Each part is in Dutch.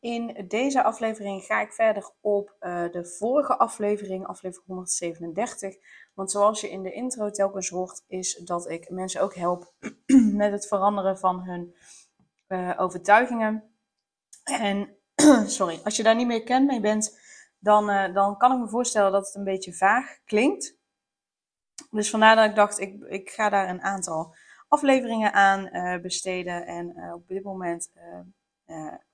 In deze aflevering ga ik verder op uh, de vorige aflevering, aflevering 137. Want zoals je in de intro telkens hoort, is dat ik mensen ook help met het veranderen van hun uh, overtuigingen. En sorry, als je daar niet meer kent mee bent, dan, uh, dan kan ik me voorstellen dat het een beetje vaag klinkt. Dus vandaar dat ik dacht, ik, ik ga daar een aantal afleveringen aan besteden. En op dit moment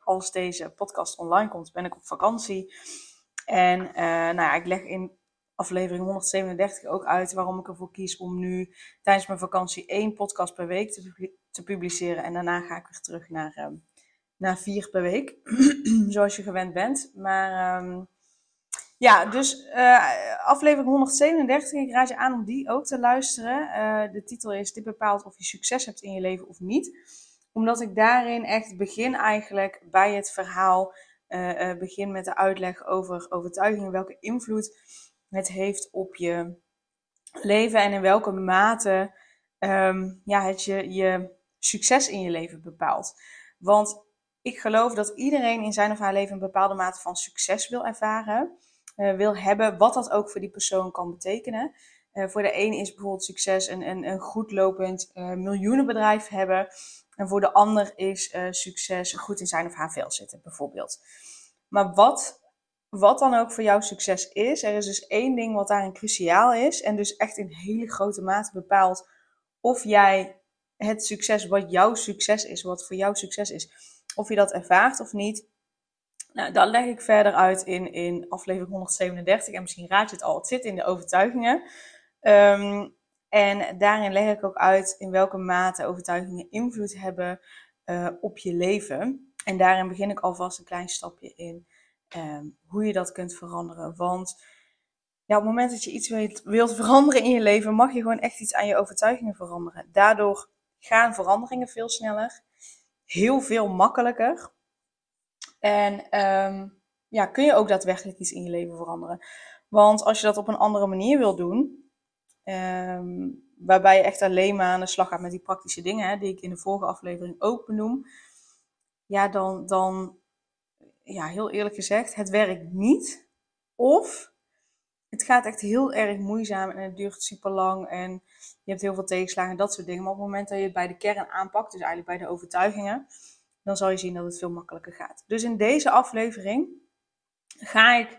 als deze podcast online komt, ben ik op vakantie. En uh, nou ja, ik leg in aflevering 137 ook uit waarom ik ervoor kies om nu tijdens mijn vakantie één podcast per week te, te publiceren. En daarna ga ik weer terug naar, um, naar vier per week, zoals je gewend bent. Maar um, ja, dus uh, aflevering 137, ik raad je aan om die ook te luisteren. Uh, de titel is Dit bepaalt of je succes hebt in je leven of niet omdat ik daarin echt begin eigenlijk bij het verhaal, uh, uh, begin met de uitleg over overtuigingen, welke invloed het heeft op je leven en in welke mate um, ja, het je, je succes in je leven bepaalt. Want ik geloof dat iedereen in zijn of haar leven een bepaalde mate van succes wil ervaren, uh, wil hebben, wat dat ook voor die persoon kan betekenen. Voor de een is bijvoorbeeld succes een, een, een goed lopend miljoenenbedrijf hebben. En voor de ander is uh, succes goed in zijn of haar vel zitten, bijvoorbeeld. Maar wat, wat dan ook voor jou succes is, er is dus één ding wat daarin cruciaal is. En dus echt in hele grote mate bepaalt of jij het succes wat jouw succes is, wat voor jou succes is, of je dat ervaart of niet. Nou, dat leg ik verder uit in, in aflevering 137. En misschien raad je het al, het zit in de overtuigingen. Um, en daarin leg ik ook uit in welke mate overtuigingen invloed hebben uh, op je leven. En daarin begin ik alvast een klein stapje in um, hoe je dat kunt veranderen. Want op het moment dat je iets wilt, veranderen in je leven, mag je gewoon echt iets aan je overtuigingen veranderen. Daardoor gaan veranderingen veel sneller, heel veel makkelijker. En um, ja, kun je ook daadwerkelijk iets in je leven veranderen. Want als je dat op een andere manier wil doen, Um, waarbij je echt alleen maar aan de slag gaat met die praktische dingen, hè, die ik in de vorige aflevering ook benoem. Ja, dan, dan, ja, heel eerlijk gezegd, het werkt niet. Of het gaat echt heel erg moeizaam en het duurt super lang en je hebt heel veel tegenslagen en dat soort dingen. Maar op het moment dat je het bij de kern aanpakt, dus eigenlijk bij de overtuigingen, dan zal je zien dat het veel makkelijker gaat. Dus in deze aflevering ga ik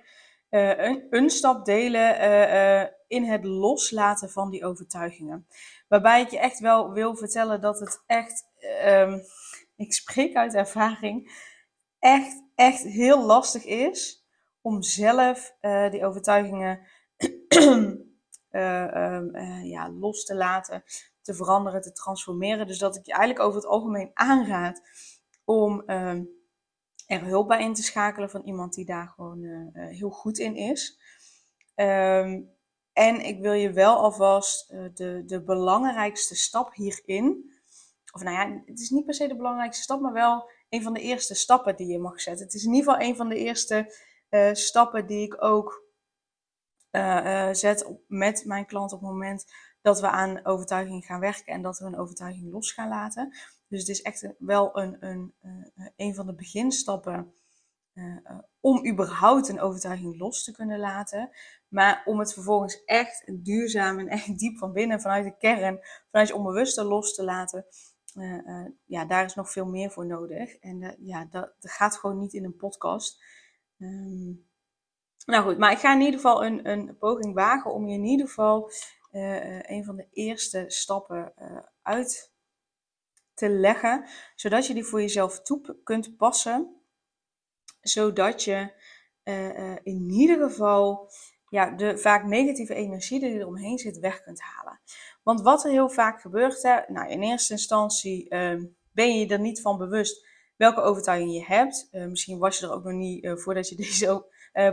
uh, een, stap delen uh, uh, in het loslaten van die overtuigingen. Waarbij ik je echt wel wil vertellen dat het echt, um, ik spreek uit ervaring, echt, echt heel lastig is om zelf die overtuigingen um, ja, los te laten, te veranderen, te transformeren. Dus dat ik je eigenlijk over het algemeen aanraad om um, er hulp bij in te schakelen van iemand die daar gewoon heel goed in is. Um, en ik wil je wel alvast uh, de, de belangrijkste stap hierin, of nou ja, het is niet per se de belangrijkste stap, maar wel een van de eerste stappen die je mag zetten. Het is in ieder geval een van de eerste uh, stappen die ik ook zet op, met mijn klant op het moment dat we aan overtuiging gaan werken en dat we een overtuiging los gaan laten. Dus het is echt wel een, een, een, eh, van de beginstappen om überhaupt een overtuiging los te kunnen laten. Maar om het vervolgens echt duurzaam en echt diep van binnen, vanuit de kern, vanuit je onbewuste los te laten. Uh, ja, daar is nog veel meer voor nodig. En ja, dat, dat, gaat gewoon niet in een podcast. Um, nou goed, maar ik ga in ieder geval een, een poging wagen om je in ieder geval een van de eerste stappen uit te leggen, zodat je die voor jezelf toe kunt passen, zodat je uh, uh, in ieder geval ja, de vaak negatieve energie die er omheen zit weg kunt halen. Want wat er heel vaak gebeurt, hè, nou, in eerste instantie uh, ben je er niet van bewust welke overtuiging je hebt. Uh, misschien was je er ook nog niet, voordat je deze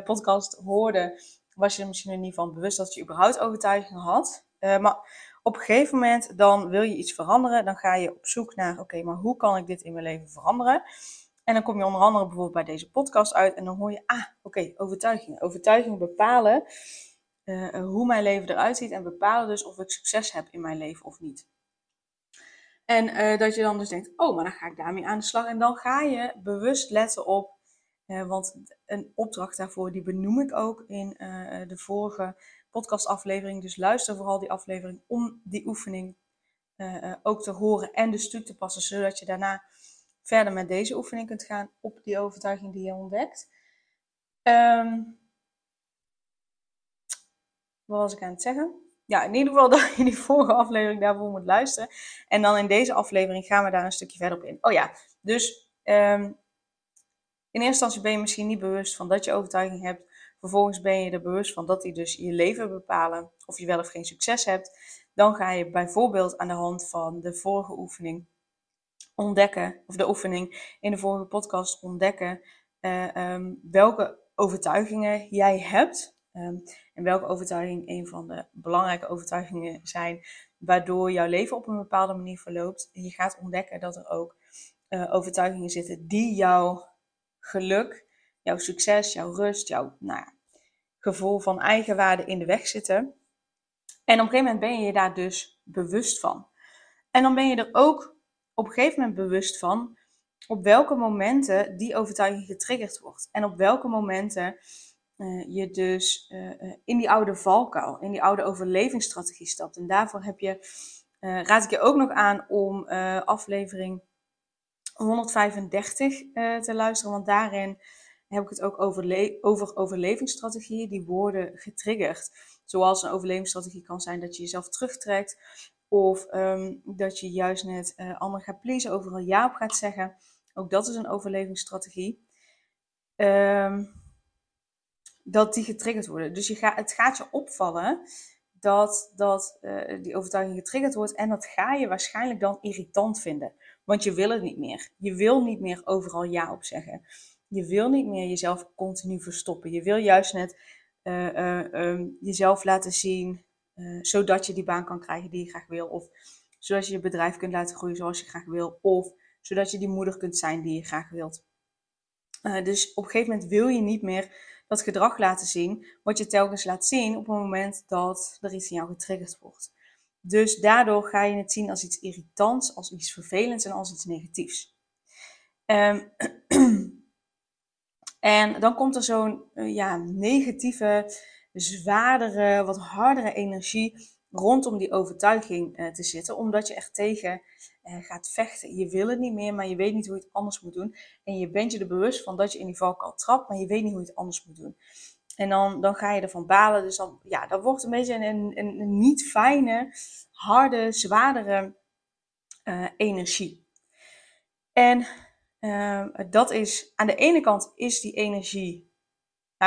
podcast hoorde, was je er misschien nog niet van bewust dat je überhaupt overtuigingen had. maar op een gegeven moment dan wil je iets veranderen. Dan ga je op zoek naar, oké, maar hoe kan ik dit in mijn leven veranderen? En dan kom je onder andere bijvoorbeeld bij deze podcast uit en dan hoor je, ah, oké, overtuigingen. Overtuigingen bepalen hoe mijn leven eruit ziet en bepalen dus of ik succes heb in mijn leven of niet. En uh, dat je dan dus denkt, oh, maar dan ga ik daarmee aan de slag. En dan ga je bewust letten op, uh, want een opdracht daarvoor, die benoem ik ook in de vorige podcastaflevering. Dus luister vooral die aflevering om die oefening ook te horen en dus toe te passen, zodat je daarna verder met deze oefening kunt gaan op die overtuiging die je ontdekt. Um, wat was ik aan het zeggen? ja, in ieder geval dat je die vorige aflevering daarvoor moet luisteren. En dan in deze aflevering gaan we daar een stukje verder op in. Oh ja, dus um, in eerste instantie ben je misschien niet bewust van dat je overtuiging hebt. Vervolgens ben je er bewust van dat die dus je leven bepalen. Of je wel of geen succes hebt. Dan ga je bijvoorbeeld aan de hand van de vorige oefening ontdekken, of de oefening in de vorige podcast ontdekken, uh, um, welke overtuigingen jij hebt Um, en welke overtuiging een van de belangrijke overtuigingen zijn, waardoor jouw leven op een bepaalde manier verloopt. Je gaat ontdekken dat er ook uh, overtuigingen zitten die jouw geluk, jouw succes, jouw rust, jouw nou gevoel van eigenwaarde in de weg zitten. En op een gegeven moment ben je je daar dus bewust van. En dan ben je er ook op een gegeven moment bewust van op welke momenten die overtuiging getriggerd wordt. En op welke momenten uh, je dus uh, in die oude valkuil, in die oude overlevingsstrategie stapt. En daarvoor heb je, raad ik je ook nog aan om aflevering 135 te luisteren, want daarin heb ik het ook over, over overlevingsstrategieën die worden getriggerd. Zoals een overlevingsstrategie kan zijn dat je jezelf terugtrekt, of um, dat je juist net uh, anderen gaat pleasen, overal ja op gaat zeggen. Ook dat is een overlevingsstrategie. Um, dat die getriggerd worden. Dus je gaat, het gaat je opvallen dat, dat uh, die overtuiging getriggerd wordt en dat ga je waarschijnlijk dan irritant vinden. Want je wil het niet meer. Je wil niet meer overal ja op zeggen. Je wil niet meer jezelf continu verstoppen. Je wil juist net uh, um, jezelf laten zien, zodat je die baan kan krijgen die je graag wil. Of zodat je je bedrijf kunt laten groeien zoals je graag wil. Of zodat je die moeder kunt zijn die je graag wilt. dus op een gegeven moment wil je niet meer dat gedrag laten zien, wat je telkens laat zien op het moment dat er iets in jou getriggerd wordt. Dus daardoor ga je het zien als iets irritants, als iets vervelends en als iets negatiefs. Um, en dan komt er zo'n uh, ja, negatieve, zwaardere, wat hardere energie rondom die overtuiging uh, te zitten, omdat je echt tegen uh, gaat vechten. Je wil het niet meer, maar je weet niet hoe je het anders moet doen. En je bent je er bewust van dat je in die valkuil trapt, maar je weet niet hoe je het anders moet doen. En dan, dan ga je ervan balen. Dus dan, ja, dat wordt een beetje een, een, een niet fijne, harde, zwaardere uh, energie. En dat is, aan de ene kant is die energie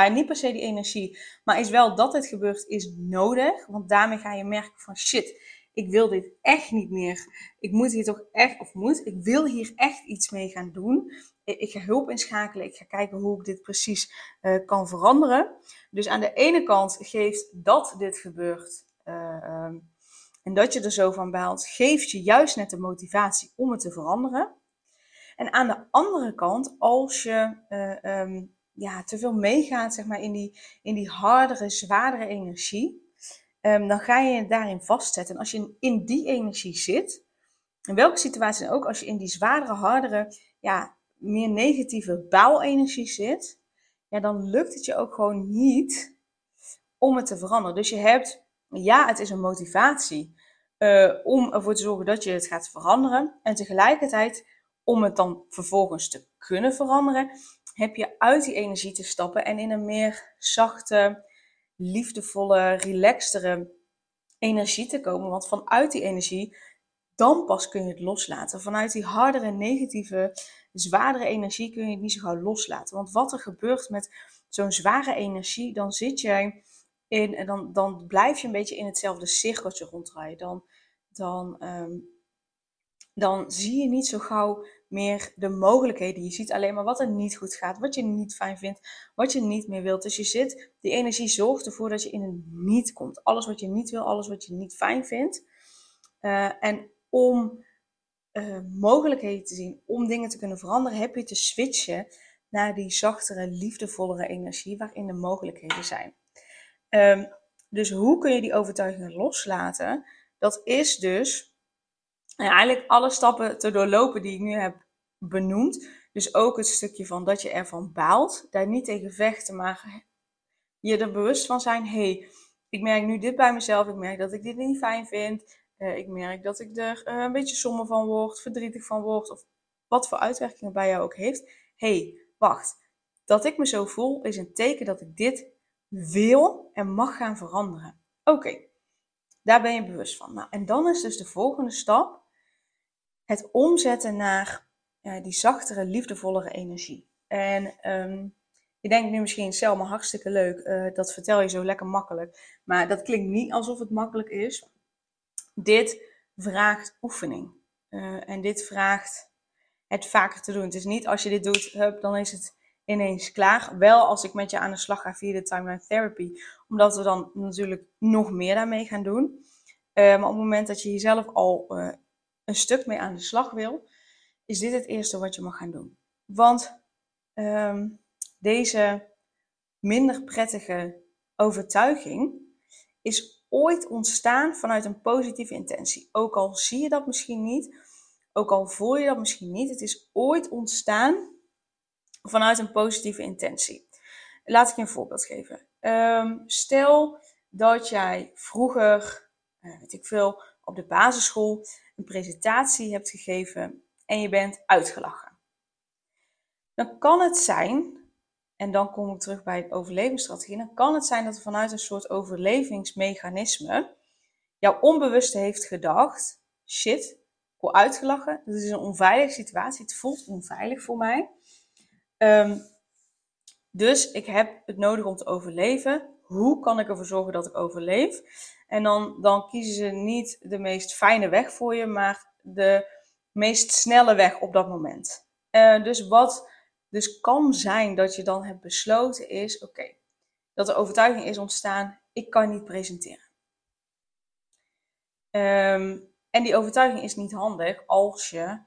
nou, niet per se die energie, maar is wel dat het gebeurt, is nodig. Want daarmee ga je merken van shit, ik wil dit echt niet meer. Ik moet hier toch echt, of moet, ik wil hier echt iets mee gaan doen. Ik ga hulp inschakelen, ik ga kijken hoe ik dit precies uh, kan veranderen. Dus aan de ene kant geeft dat dit gebeurt uh, um, en dat je er zo van baalt, geeft je juist net de motivatie om het te veranderen. En aan de andere kant, als je uh, um, ja, te veel meegaat zeg maar, in, die, in die hardere, zwaardere energie, um, dan ga je je daarin vastzetten. En als je in die energie zit, in welke situatie ook, als je in die zwaardere, hardere, ja, meer negatieve bouwenergie zit, ja, dan lukt het je ook gewoon niet om het te veranderen. Dus je hebt, ja, het is een motivatie uh, om ervoor te zorgen dat je het gaat veranderen. En tegelijkertijd, om het dan vervolgens te kunnen veranderen, heb je uit die energie te stappen en in een meer zachte, liefdevolle, relaxtere energie te komen. Want vanuit die energie, dan pas kun je het loslaten. Vanuit die hardere, negatieve, zwaardere energie kun je het niet zo gauw loslaten. Want wat er gebeurt met zo'n zware energie, dan zit jij in, dan, dan blijf je een beetje in hetzelfde cirkeltje ronddraaien. Dan, dan, um, dan zie je niet zo gauw meer de mogelijkheden. Je ziet alleen maar wat er niet goed gaat, wat je niet fijn vindt, wat je niet meer wilt. Dus je zit, die energie zorgt ervoor dat je in een niet komt. Alles wat je niet wil, alles wat je niet fijn vindt. Uh, en om uh, mogelijkheden te zien, om dingen te kunnen veranderen, heb je te switchen naar die zachtere, liefdevollere energie waarin de mogelijkheden zijn. Um, dus hoe kun je die overtuigingen loslaten? Dat is dus nou eigenlijk alle stappen te doorlopen die ik nu heb benoemd. Dus ook het stukje van dat je ervan baalt, daar niet tegen vechten, maar je er bewust van zijn. hey, ik merk nu dit bij mezelf, ik merk dat ik dit niet fijn vind. Uh, ik merk dat ik er uh, een beetje somber van word, verdrietig van word, of wat voor uitwerkingen bij jou ook heeft. hey, wacht. Dat ik me zo voel is een teken dat ik dit wil en mag gaan veranderen. Oké, daar ben je bewust van. Nou, en dan is dus de volgende stap het omzetten naar ja, die zachtere, liefdevollere energie. En je denkt nu misschien, Selma, hartstikke leuk, uh, dat vertel je zo lekker makkelijk. Maar dat klinkt niet alsof het makkelijk is. Dit vraagt oefening. Uh, en dit vraagt het vaker te doen. Het is niet als je dit doet, hup, dan is het ineens klaar. Wel als ik met je aan de slag ga via de timeline therapy, omdat we dan natuurlijk nog meer daarmee gaan doen. Maar op het moment dat je jezelf al een stuk mee aan de slag wil, is dit het eerste wat je mag gaan doen. Want um, deze minder prettige overtuiging is ooit ontstaan vanuit een positieve intentie. Ook al zie je dat misschien niet, ook al voel je dat misschien niet, het is ooit ontstaan vanuit een positieve intentie. Laat ik je een voorbeeld geven. Um, stel dat jij vroeger, uh, weet ik veel, op de basisschool een presentatie hebt gegeven en je bent uitgelachen. Dan kan het zijn, en dan kom ik terug bij overlevingsstrategie, dan kan het zijn dat er vanuit een soort overlevingsmechanisme jouw onbewuste heeft gedacht, shit, ik word uitgelachen, dat is een onveilige situatie, het voelt onveilig voor mij. Um, dus ik heb het nodig om te overleven. Hoe kan ik ervoor zorgen dat ik overleef? En dan, dan kiezen ze niet de meest fijne weg voor je, maar de meest snelle weg op dat moment. Uh, dus wat dus kan zijn dat je dan hebt besloten is, oké, dat de overtuiging is ontstaan, ik kan niet presenteren. Um, en die overtuiging is niet handig als je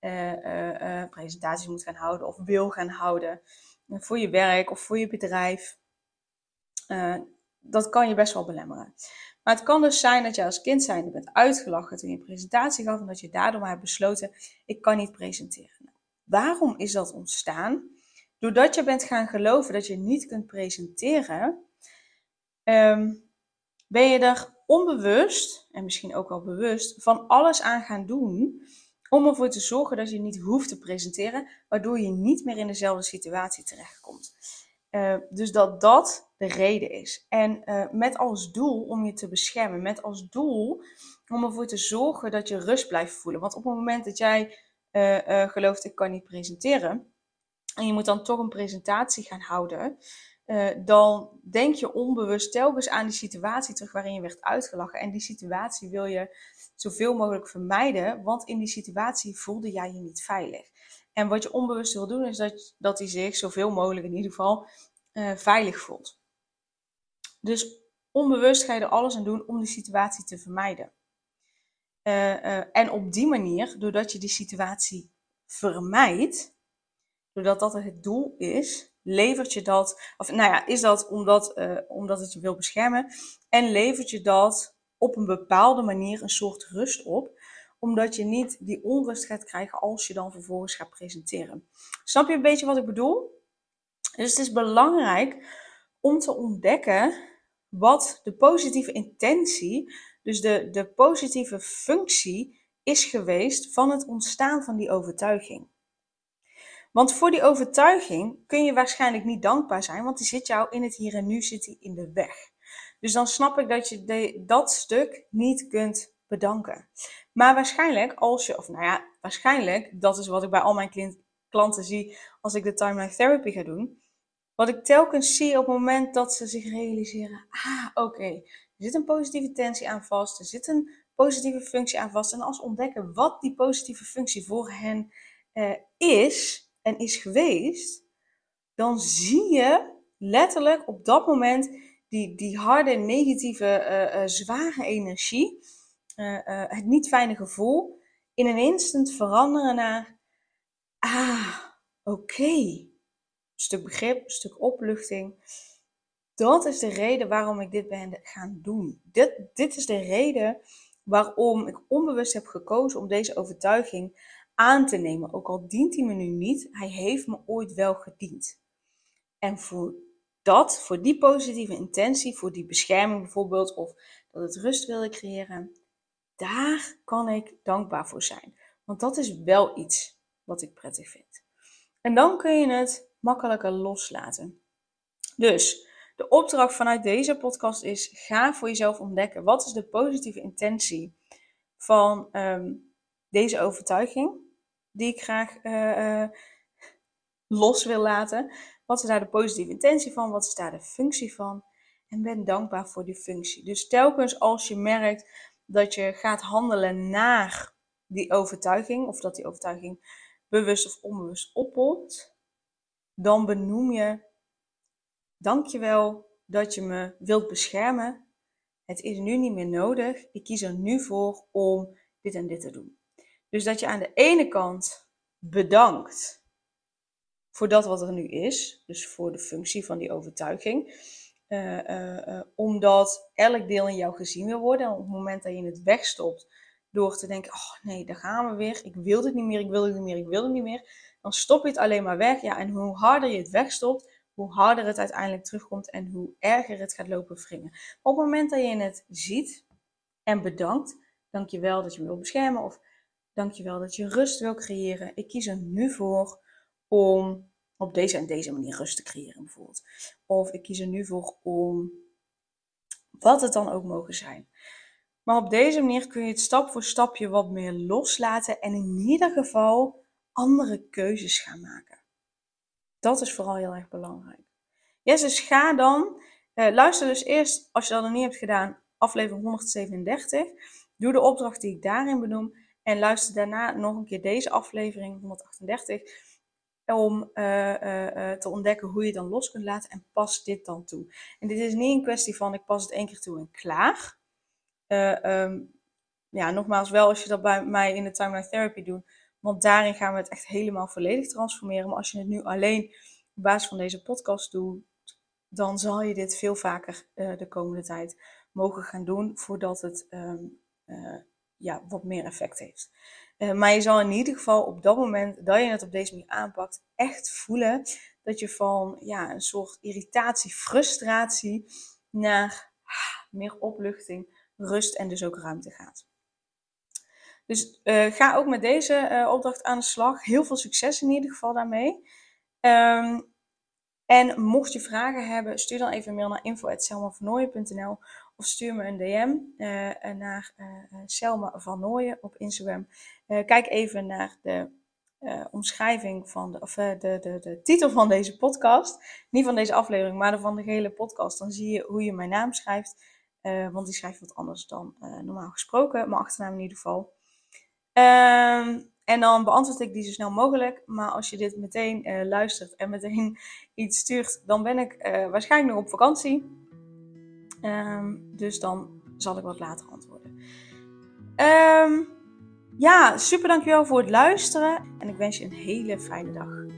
uh, presentaties moet gaan houden of wil gaan houden voor je werk of voor je bedrijf. dat kan je best wel belemmeren. Maar het kan dus zijn dat je als kind zijnde bent uitgelachen toen je een presentatie gaf en dat je daardoor maar hebt besloten, ik kan niet presenteren. Waarom is dat ontstaan? Doordat je bent gaan geloven dat je niet kunt presenteren, um, ben je er onbewust, en misschien ook wel bewust, van alles aan gaan doen om ervoor te zorgen dat je niet hoeft te presenteren, waardoor je niet meer in dezelfde situatie terechtkomt. Uh, dus dat dat de reden is. En uh, met als doel om je te beschermen, met als doel om ervoor te zorgen dat je rust blijft voelen. Want op het moment dat jij uh, gelooft ik kan niet presenteren en je moet dan toch een presentatie gaan houden, dan denk je onbewust telkens aan die situatie terug waarin je werd uitgelachen. En die situatie wil je zoveel mogelijk vermijden, want in die situatie voelde jij je niet veilig. En wat je onbewust wil doen, is dat, dat hij zich zoveel mogelijk in ieder geval uh, veilig voelt. Dus onbewust ga je er alles aan doen om die situatie te vermijden. Uh, uh, en op die manier, doordat je die situatie vermijdt, doordat dat het doel is, levert je dat, of nou ja, is dat omdat, omdat het je wil beschermen, en levert je dat op een bepaalde manier een soort rust op, omdat je niet die onrust gaat krijgen als je dan vervolgens gaat presenteren. Snap je een beetje wat ik bedoel? Dus het is belangrijk om te ontdekken wat de positieve intentie, dus de, de positieve functie is geweest van het ontstaan van die overtuiging. Want voor die overtuiging kun je waarschijnlijk niet dankbaar zijn, want die zit jou in het hier en nu zit die in de weg. Dus dan snap ik dat je dat stuk niet kunt bedanken. Maar waarschijnlijk, als je, of nou ja, waarschijnlijk, dat is wat ik bij al mijn klanten zie als ik de timeline therapy ga doen. Wat ik telkens zie op het moment dat ze zich realiseren, ah oké, er zit een positieve tensie aan vast, er zit een positieve functie aan vast. En als ontdekken wat die positieve functie voor hen uh, is en is geweest, dan zie je letterlijk op dat moment die, die harde, negatieve, uh, zware energie, het niet fijne gevoel, in een instant veranderen naar, ah, oké. Een stuk begrip, een stuk opluchting. Dat is de reden waarom ik dit ben gaan doen. Dit, dit is de reden waarom ik onbewust heb gekozen om deze overtuiging aan te nemen. Ook al dient hij me nu niet, hij heeft me ooit wel gediend. En voor dat, voor die positieve intentie, voor die bescherming bijvoorbeeld, of dat het rust wilde creëren, daar kan ik dankbaar voor zijn. Want dat is wel iets wat ik prettig vind. En dan kun je het makkelijker loslaten. Dus de opdracht vanuit deze podcast is: ga voor jezelf ontdekken wat is de positieve intentie van ehm, deze overtuiging die ik graag uh, los wil laten. Wat is daar de positieve intentie van? Wat is daar de functie van? En ben dankbaar voor die functie. Dus telkens als je merkt dat je gaat handelen naar die overtuiging, of dat die overtuiging bewust of onbewust oppopt, dan benoem je Dankjewel dat je me wilt beschermen. Het is nu niet meer nodig. Ik kies er nu voor om dit en dit te doen. Dus dat je aan de ene kant bedankt voor dat wat er nu is, dus voor de functie van die overtuiging. Uh, uh, uh, omdat elk deel in jou gezien wil worden. En op het moment dat je het wegstopt door te denken: oh nee, daar gaan we weer. Ik wil dit niet meer, ik wil het niet meer, ik wil het niet meer. Dan stop je het alleen maar weg. Ja, en hoe harder je het wegstopt, hoe harder het uiteindelijk terugkomt en hoe erger het gaat lopen wringen. Op het moment dat je het ziet en bedankt, dankjewel dat je me wil beschermen of dankjewel dat je rust wil creëren. Ik kies er nu voor om op deze en deze manier rust te creëren bijvoorbeeld. Of ik kies er nu voor om wat het dan ook mogen zijn. Maar op deze manier kun je het stap voor stapje wat meer loslaten en in ieder geval andere keuzes gaan maken. Dat is vooral heel erg belangrijk. Yes, dus ga dan, uh, luister dus eerst, als je dat nog niet hebt gedaan, aflevering 137. Doe de opdracht die ik daarin benoem. En luister daarna nog een keer deze aflevering 138. Om uh, uh, te ontdekken hoe je dan los kunt laten. En pas dit dan toe. En dit is niet een kwestie van ik pas het één keer toe en klaar. Um, ja, nogmaals, wel als je dat bij mij in de timeline therapy doet want daarin gaan we het echt helemaal volledig transformeren. Maar als je het nu alleen op basis van deze podcast doet, dan zal je dit veel vaker de komende tijd mogen gaan doen voordat het uh, ja, wat meer effect heeft. Uh, maar je zal in ieder geval op dat moment dat je het op deze manier aanpakt, echt voelen dat je van ja, een soort irritatie, frustratie naar meer opluchting, rust en dus ook ruimte gaat. Dus uh, ga ook met deze uh, opdracht aan de slag. Heel veel succes in ieder geval daarmee. Um, en mocht je vragen hebben, stuur dan even een mail naar info.selmavernooien.nl of stuur me een DM naar Selma van Nooyen op Instagram. Kijk even naar de omschrijving van de, of de, de, de titel van deze podcast. Niet van deze aflevering, maar van de gehele podcast. Dan zie je hoe je mijn naam schrijft. want die schrijft wat anders dan normaal gesproken. Mijn achternaam in ieder geval. Um, en dan beantwoord ik die zo snel mogelijk. Maar als je dit meteen luistert en meteen iets stuurt, dan ben ik waarschijnlijk nog op vakantie. Um, dus dan zal ik wat later antwoorden. Um, ja, super dankjewel voor het luisteren. En ik wens je een hele fijne dag.